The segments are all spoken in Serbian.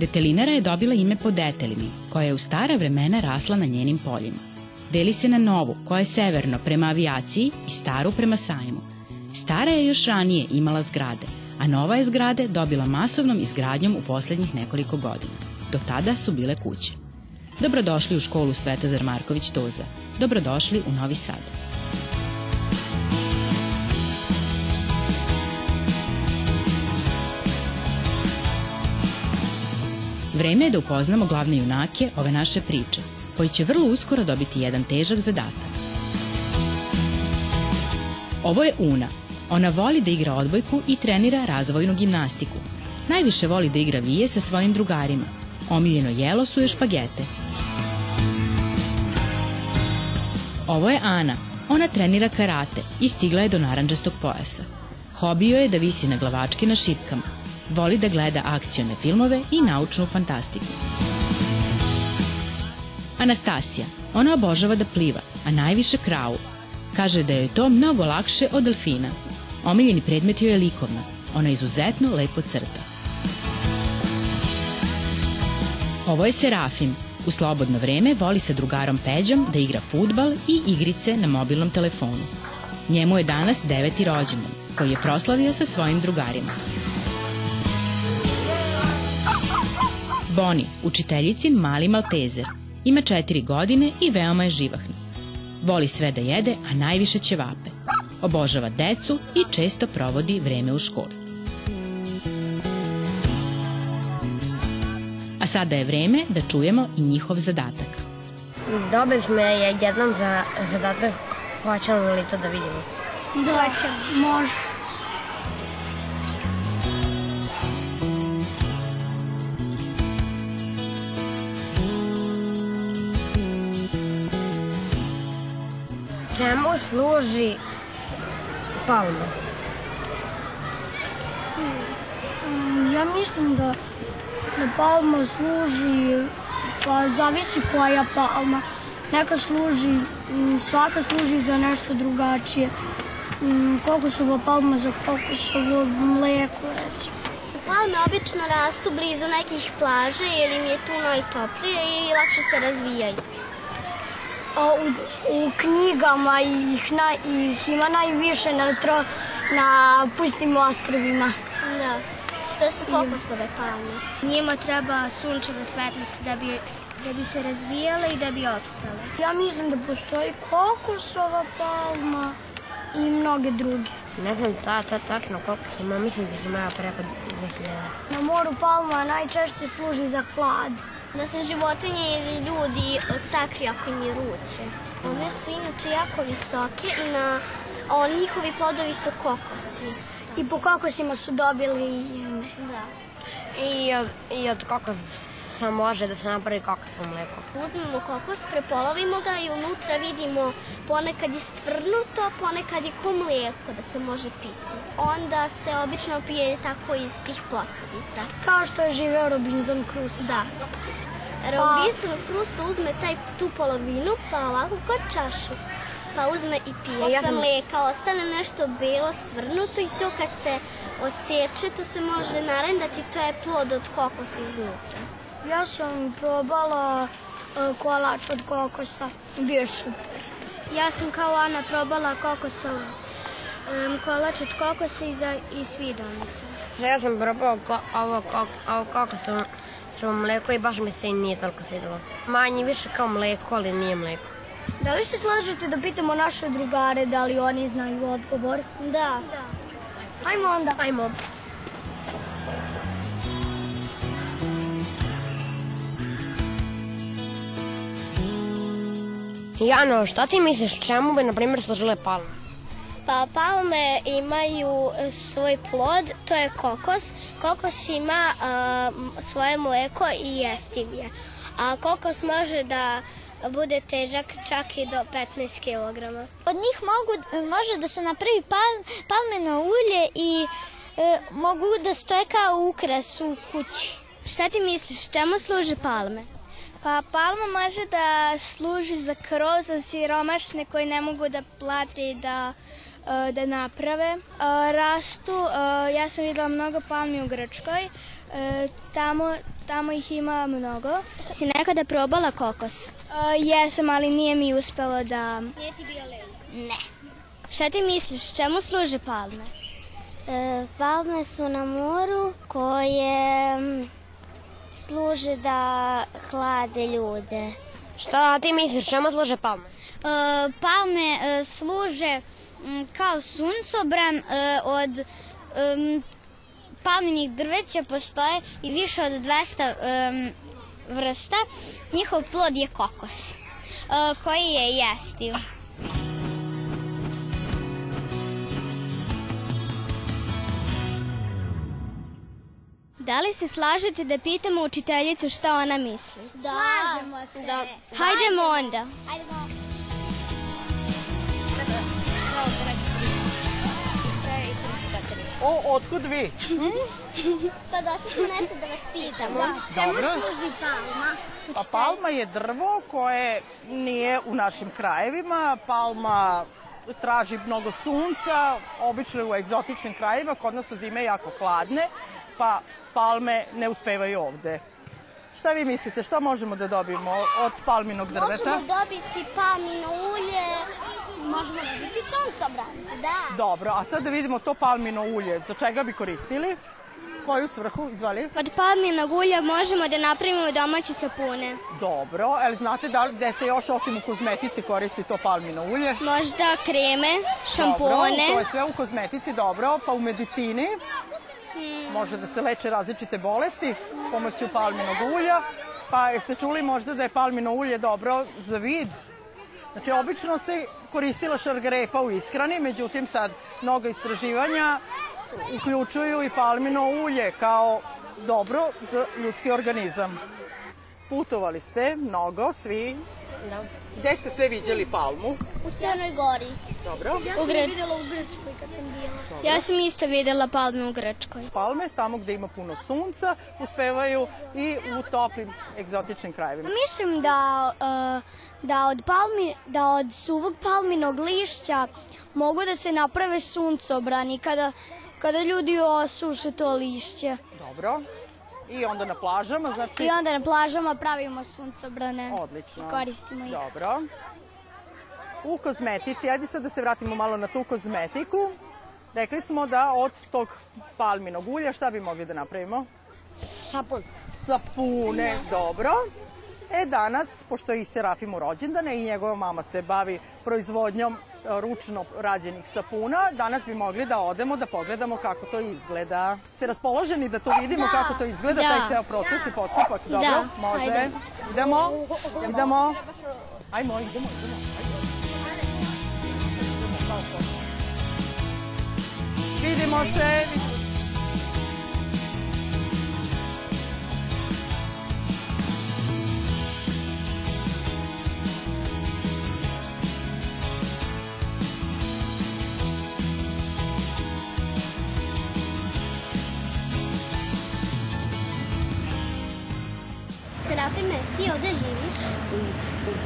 Detelinara je dobila ime po detelini, koja je u stara vremena rasla na njenim poljima. Deli se na novu, koja je severno prema avijaciji i staru prema sajmu. Stara je još ranije imala zgrade, a nova je zgrade dobila masovnom izgradnjom u poslednjih nekoliko godina. Do tada su bile kuće. Dobrodošli u školu Svetozar Marković Toza. Dobrodošli u Novi Sad. Vreme je da upoznamo glavne junake ove naše priče, koji će vrlo uskoro dobiti jedan težak zadatak. Ovo je Una. Ona voli da igra odbojku i trenira razvojnu gimnastiku. Najviše voli da igra vije sa svojim drugarima. Omiljeno jelo su je špagete. Ovo je Ana. Ona trenira karate i stigla je do naranđastog pojasa. Hobi joj je da visi na glavački na šipkama. Voli da gleda akcione filmove i naučnu fantastiku. Anastasija. Ona obožava da pliva, a najviše kravu. Kaže da je to mnogo lakše od delfina. Omiljeni predmet joj je likovna. Ona izuzetno lepo crta. Ovo je Serafim. U slobodno vreme voli sa drugarom Peđom da igra futbal i igrice na mobilnom telefonu. Njemu je danas deveti rođendan, koji je proslavio sa svojim drugarima. Boni, učiteljicin mali maltezer. Ima četiri godine i veoma je živahna. Voli sve da jede, a najviše ćevape. Obožava decu i često provodi vreme u školi. A sada je vreme da čujemo i njihov zadatak. Dobili smo je jednom za zadatak, hoćemo li to da vidimo? Da, može. Služi palma? Ja mislim da, da palma služi, pa zavisi koja palma. Neka služi, m, svaka služi za nešto drugačije. M, Kokosova palma za kokosovo mleko, recimo. Palme obično rastu blizu nekih plaža jer im je tu najtoplije i lakše se razvijaju. A u, u knjigama ih, na, ih ima najviše na, tro, na pustim ostrovima. Da, to su kokosove palme. Njima treba sunčeva svetlost da bi, da bi se razvijale i da bi opstale. Ja mislim da postoji kokosova palma i mnoge druge. Ne znam ta, ta, tačno koliko ih ima, mislim da ih ima preko 2000. Na moru palma najčešće služi za hlad. Da se životinje ili ljudi sakriju ako im je ruće. One su inače jako visoke i na o, njihovi plodovi su kokosi. I po kokosima su dobili ime. Da. I i od kokosa može da se napravi kokosovo mleko. Uzmemo kokos, prepolovimo ga i unutra vidimo ponekad je stvrnuto, ponekad je ko mlijeko da se može piti. Onda se obično pije tako iz tih posadica. Kao što je živeo Robinson Crusoe. Da. Robinson Crusoe uzme taj, tu polovinu pa ovako kod čašu. Pa uzme i pije. Ja Ja sam- mlijeka ostane nešto belo stvrnuto i to kad se odseče to se može narendati, to je plod od kokosa iznutra. Ja sam probala uh, kolač od kokosa. Bio je super. Ja sam kao Ana probala kokosov um, kolač od kokosa i, za, i svidao mi se. Ja sam probao ko, ovo, ko, ovo kokosovo svo mleko i baš mi se i nije toliko svidelo. Manje više kao mleko, ali nije mleko. Da li se slažete da pitamo naše drugare da li oni znaju odgovor? Da. Ajmo onda. Ajmo. Jano, šta ti misliš, čemu bi, na primjer, služile palme? Pa palme imaju e, svoj plod, to je kokos. Kokos ima m, svoje mleko ijestiv je. A kokos može da bude težak čak i do 15 kg. Od njih mogu, može da se napravi pal, palmeno ulje i e, mogu da stoje kao ukras u kući. Šta ti misliš, čemu služe palme? Pa palma može da služi za krov za siromašne koji ne mogu da plate i da e, da naprave. E, Rastu, e, ja sam videla mnogo palmi u Grčkoj, tamo, tamo ih ima mnogo. Si nekada probala kokos? Jesam, ali nije mi uspelo da... Nije ti bio lej? Ne. Šta ti misliš, čemu služe palme? E, palme su na moru koje služe da hlade ljude. Šta ti misliš, čemu služe palme? E, palme e, služe m, kao suncobran e, od em, palminih drveća postoje i više od 200 em, vrsta. Njihov plod je kokos e, koji je jestiv. Da li se slažete da pitamo učiteljicu šta ona misli? Slažemo se. Da. Hajdemo onda. O, otkud vi? Pa došli smo nešto da vas pitamo. Dobro. služi palma? Pa palma je drvo koje nije u našim krajevima. Palma traži mnogo sunca, obično je u egzotičnim krajevima, kod nas su zime jako hladne, pa palme ne uspevaju ovde. Šta vi mislite, šta možemo da dobijemo od palminog drveta? Možemo dobiti palmino ulje. Možemo dobiti suncobran. Da. Dobro, a sad da vidimo to palmino ulje. Za čega bi koristili? Koju svrhu? Izvali. Od palminog ulja možemo da napravimo domaće sapune. Dobro, ali znate da li, gde se još osim u kozmetici koristi to palmino ulje? Možda kreme, Dobro, šampone. to je sve u kozmetici, dobro, pa u medicini može da se leče različite bolesti pomoću palminog ulja. Pa jeste čuli možda da je palmino ulje dobro za vid? Znači, obično se koristila šargarepa u ishrani, međutim sad mnogo istraživanja uključuju i palmino ulje kao dobro za ljudski organizam. Putovali ste mnogo, svi. Da. Gde ste sve viđali palmu? U Crnoj Gori. Dobro. Ja sam je videla u Grčkoj kad sam bila. Ja sam isto videla palme u Grčkoj. palme, tamo gde ima puno sunca, uspevaju i u toplim egzotičnim krajevima. Mislim da, uh, da, od palmi, da od suvog palminog lišća mogu da se naprave suncobrani kada, kada ljudi osuše to lišće. Dobro. I onda na plažama, znači... I onda na plažama pravimo suncobrane. Odlično. I koristimo ih. Dobro. U kozmetici, ajde sad da se vratimo malo na tu kozmetiku. Rekli smo da od tog palminog ulja šta bi mogli da napravimo? Sapun. Sapune, dobro. E danas, pošto je i Serafim u rođendane i njegova mama se bavi proizvodnjom e, ručno rađenih sapuna, danas bi mogli da odemo da pogledamo kako to izgleda. Ste raspoloženi da to vidimo kako to izgleda, Da. taj ceo proces i postupak? Dobro, Da. može. Ajde. Idemo, idemo. Ajmo, idemo, idemo. Vidimo se. Serafime,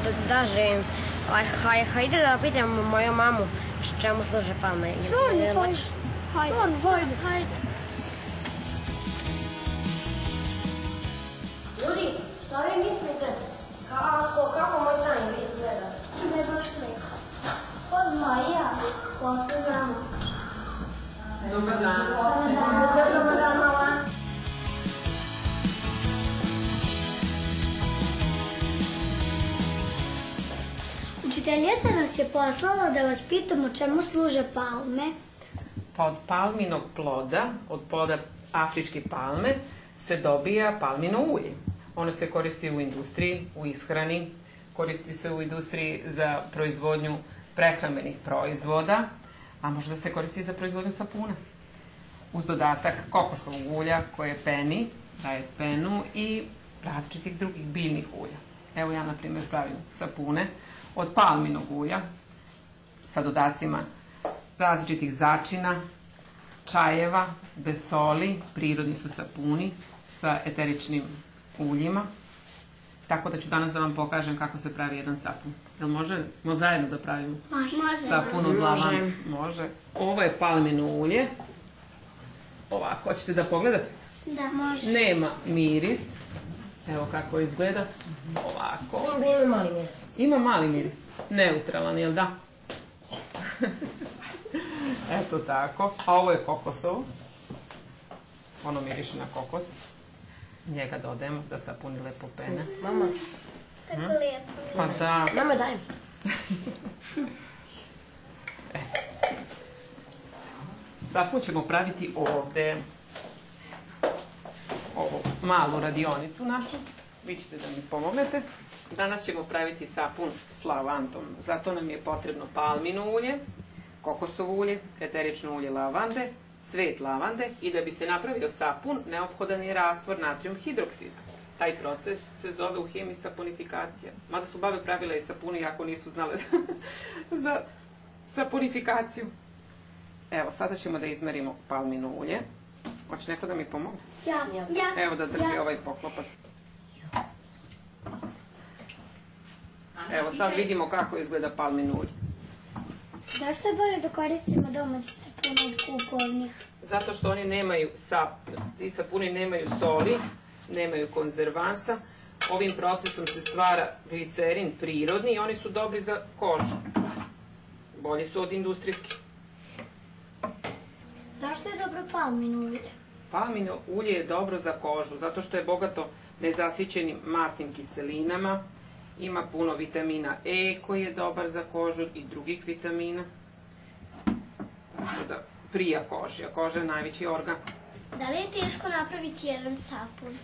Da, da živim. Aj, haj, hajde da pitam moju mamu čemu služe palme. Ili- ili hoćeš? Hajde. Hajde. Hajde. Ljudi, šta vi mislite? Kako, kako moj dan izgleda? Ne baš neko. Od Maja. Otkud mama? Dobar dan, mama. Učiteljica nas je poslala da vas pitamo čemu služe palme. Pa od palminog ploda, od ploda afričke palme, se dobija palmino ulje. Ono se koristi u industriji, u ishrani, koristi se u industriji za proizvodnju prehrambenih proizvoda, a može da se koristi za proizvodnju sapuna. Uz dodatak kokosovog ulja koje peni, daje penu i različitih drugih biljnih ulja. Evo ja, na primjer, pravim sapune od palminog ulja sa dodacima različitih začina, čajeva, bez soli, prirodni su sapuni sa eteričnim uljima. Tako da ću danas da vam pokažem kako se pravi jedan sapun. Jel može? Mo zajedno da pravimo? Može. Sapun od lavana. Može. Ovo je palmino ulje. Ovako, hoćete da pogledate? Da, može. Nema miris, Evo kako izgleda. Ovako. Mali miris. Ima mali miris. Neutralan, jel da? Eto tako. A ovo je kokosovo. Ono miriše na kokos. Njega dodajemo da sapuni lepo pene. Mama, Tako lijepo. Pa da. mama daj mi. Sapun ćemo praviti ovde. Ovu malu radionicu našu. Vi ćete da mi pomognete. Danas ćemo praviti sapun s lavantom. Zato nam je potrebno palmino ulje, kokosovo ulje, eterično ulje lavande, cvet lavande i da bi se napravio sapun, neophodan je rastvor natrium hidroksida. Taj proces se zove u hemiji saponifikacija. Mada su babe pravile i sapune, iako nisu znale za saponifikaciju. Evo, sada ćemo da izmerimo palmino ulje. Hoće neko da mi pomogne? Ja, ja. Evo da drži ovaj poklopac. Evo, sad vidimo kako izgleda palmino ulje. Zašto je bolje da koristimo domaći sapun od kupovnih? Zato što oni nemaju sap, ti sapuni nemaju soli, nemaju konzervansa. Ovim procesom se stvara glicerin prirodni i oni su dobri za kožu. Bolji su od industrijskih. Zašto je dobro palmino ulje? Palmino ulje je dobro za kožu, zato što je bogato nezasićenim masnim kiselinama, ima puno vitamina E koji je dobar za kožu i drugih vitamina. Tako da prija koži, a koža je najveći organ. Da li je teško napraviti jedan sapun?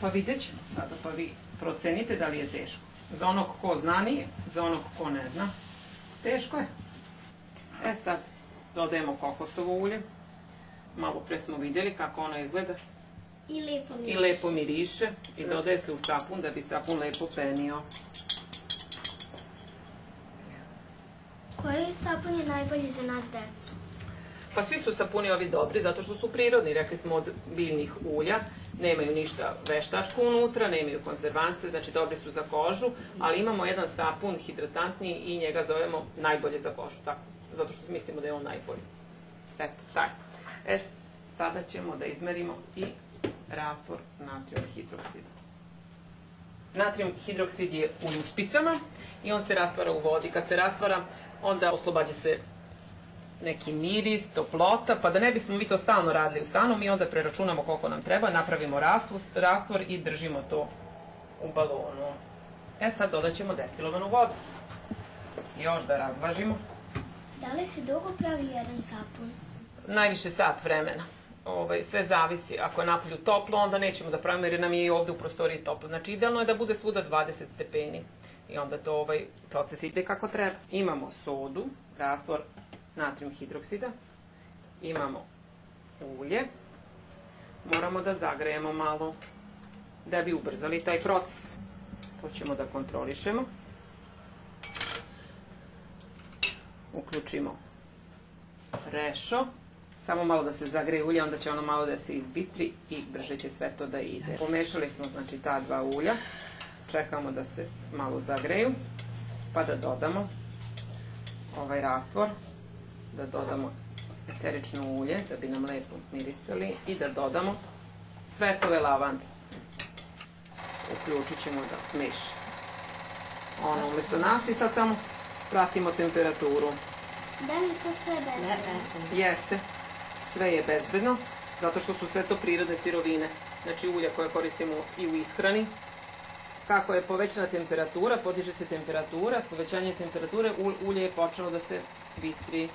Pa vidjet ćemo sada, pa vi procenite da li je teško. Za onog ko zna nije, za onog ko ne zna. Teško je. E sad, dodajemo kokosovo ulje. Malo pre smo vidjeli kako ono izgleda. I lepo mi I lepo miriše i dodaje se u sapun da bi sapun lepo penio. Koji sapun je najbolji za nas decu? Pa svi su sapuni ovi dobri zato što su prirodni, rekli smo od biljnih ulja, nemaju ništa veštačko unutra, nemaju konzervanse, znači dobri su za kožu, ali imamo jedan sapun hidratantni i njega zovemo najbolje za kožu, tako, zato što mislimo da je on najbolji. Eto, tako. E, sada ćemo da izmerimo i rastvor natrijum hidroksida. Natrijum hidroksid je u uspicama i on se rastvara u vodi. Kad se rastvara, onda oslobađa se neki miris, toplota, pa da ne bismo mi to stalno radili u stanu, mi onda preračunamo koliko nam treba, napravimo rastvor, rastvor i držimo to u balonu. E sad dodat ćemo destilovanu vodu. Još da razvažimo. Da li se dugo pravi jedan sapun? Najviše sat vremena. Ovaj, sve zavisi. Ako je napolju toplo, onda nećemo da pravimo jer nam je i ovde u prostoriji toplo. Znači, idealno je da bude svuda 20 stepeni. I onda to ovaj proces ide kako treba. Imamo sodu, rastvor natrijum hidroksida, imamo ulje, moramo da zagrejemo malo da bi ubrzali taj proces. To ćemo da kontrolišemo. Uključimo rešo, samo malo da se zagreje ulje, onda će ono malo da se izbistri i brže će sve to da ide. Pomešali smo znači ta dva ulja, čekamo da se malo zagreju, pa da dodamo ovaj rastvor da dodamo eterično ulje da bi nam lepo mirisali i da dodamo cvetove lavande. Uključit ćemo da miše. Ono umesto nas i sad samo pratimo temperaturu. Da li to sve bezbedno? Jeste, sve je bezbedno, zato što su sve to prirodne sirovine. Znači ulja koje koristimo i u ishrani. Kako je povećana temperatura, podiže se temperatura, s povećanjem temperature ul- ulje je počelo da se bistri,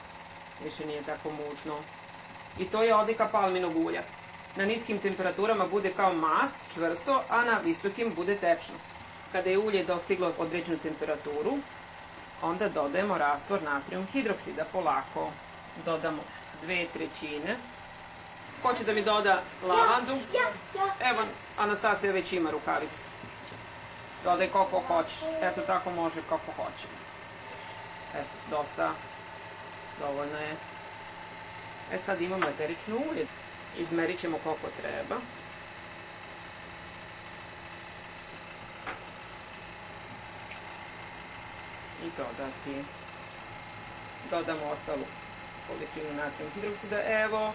više nije tako mutno. I to je odlika palminog ulja. Na niskim temperaturama bude kao mast, čvrsto, a na visokim bude tečno. Kada je ulje dostiglo određenu temperaturu, onda dodajemo rastvor natrijum hidroksida polako. Dodamo dve trećine. Ko će da mi doda lavandu? Ja, ja. Evo, Anastasija već ima rukavice. Dodaj koliko hoćeš. Eto, tako može kako hoće. Eto, dosta. Dovoljno je. E sad imamo eterično ulje. Izmerit ćemo koliko treba. I dodati. Dodamo ostalu količinu natrijum hidroksida. Evo.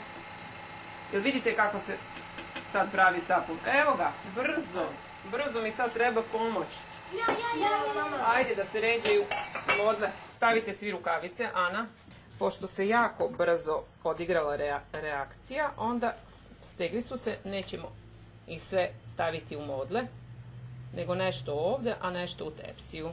Jel vidite kako se sad pravi sapun? Evo ga, brzo. Brzo mi sad treba pomoć. Ajde da se ređaju modle. Stavite svi rukavice, Ana. Pošto se jako brzo odigrala rea- reakcija, onda stegli su se, nećemo ih sve staviti u modle, nego nešto ovde, a nešto u tepsiju.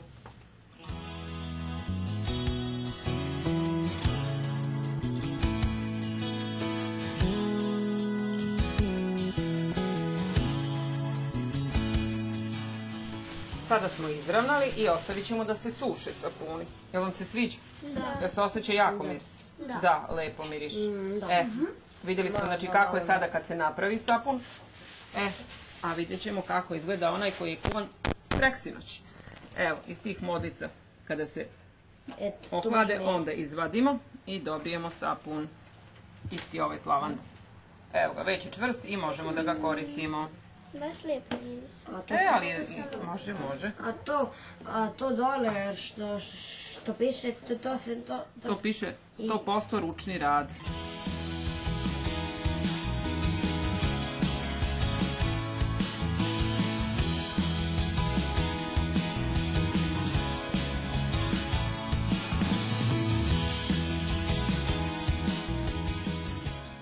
Sada smo izravnali i ostavit ćemo da se suše sapuni. Jel vam se sviđa? Da. Da se osjeća jako miris? Da. Da, lepo miriš. E, vidjeli smo znači kako je sada kad se napravi sapun. E, a vidjet ćemo kako izgleda onaj koji je kuvan preksinoć. Evo, iz tih modlica kada se ohlade, onda izvadimo i dobijemo sapun. Isti ovaj s lavandom. Evo ga, već je čvrst i možemo da ga koristimo. Baš lijepo miris. E, ali je- može, može. A to, a to dole što, što piše, to, to se, to, to, To piše 100% ručni rad.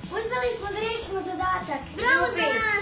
Uspeli smo da rešimo zadatak. Bravo za nas!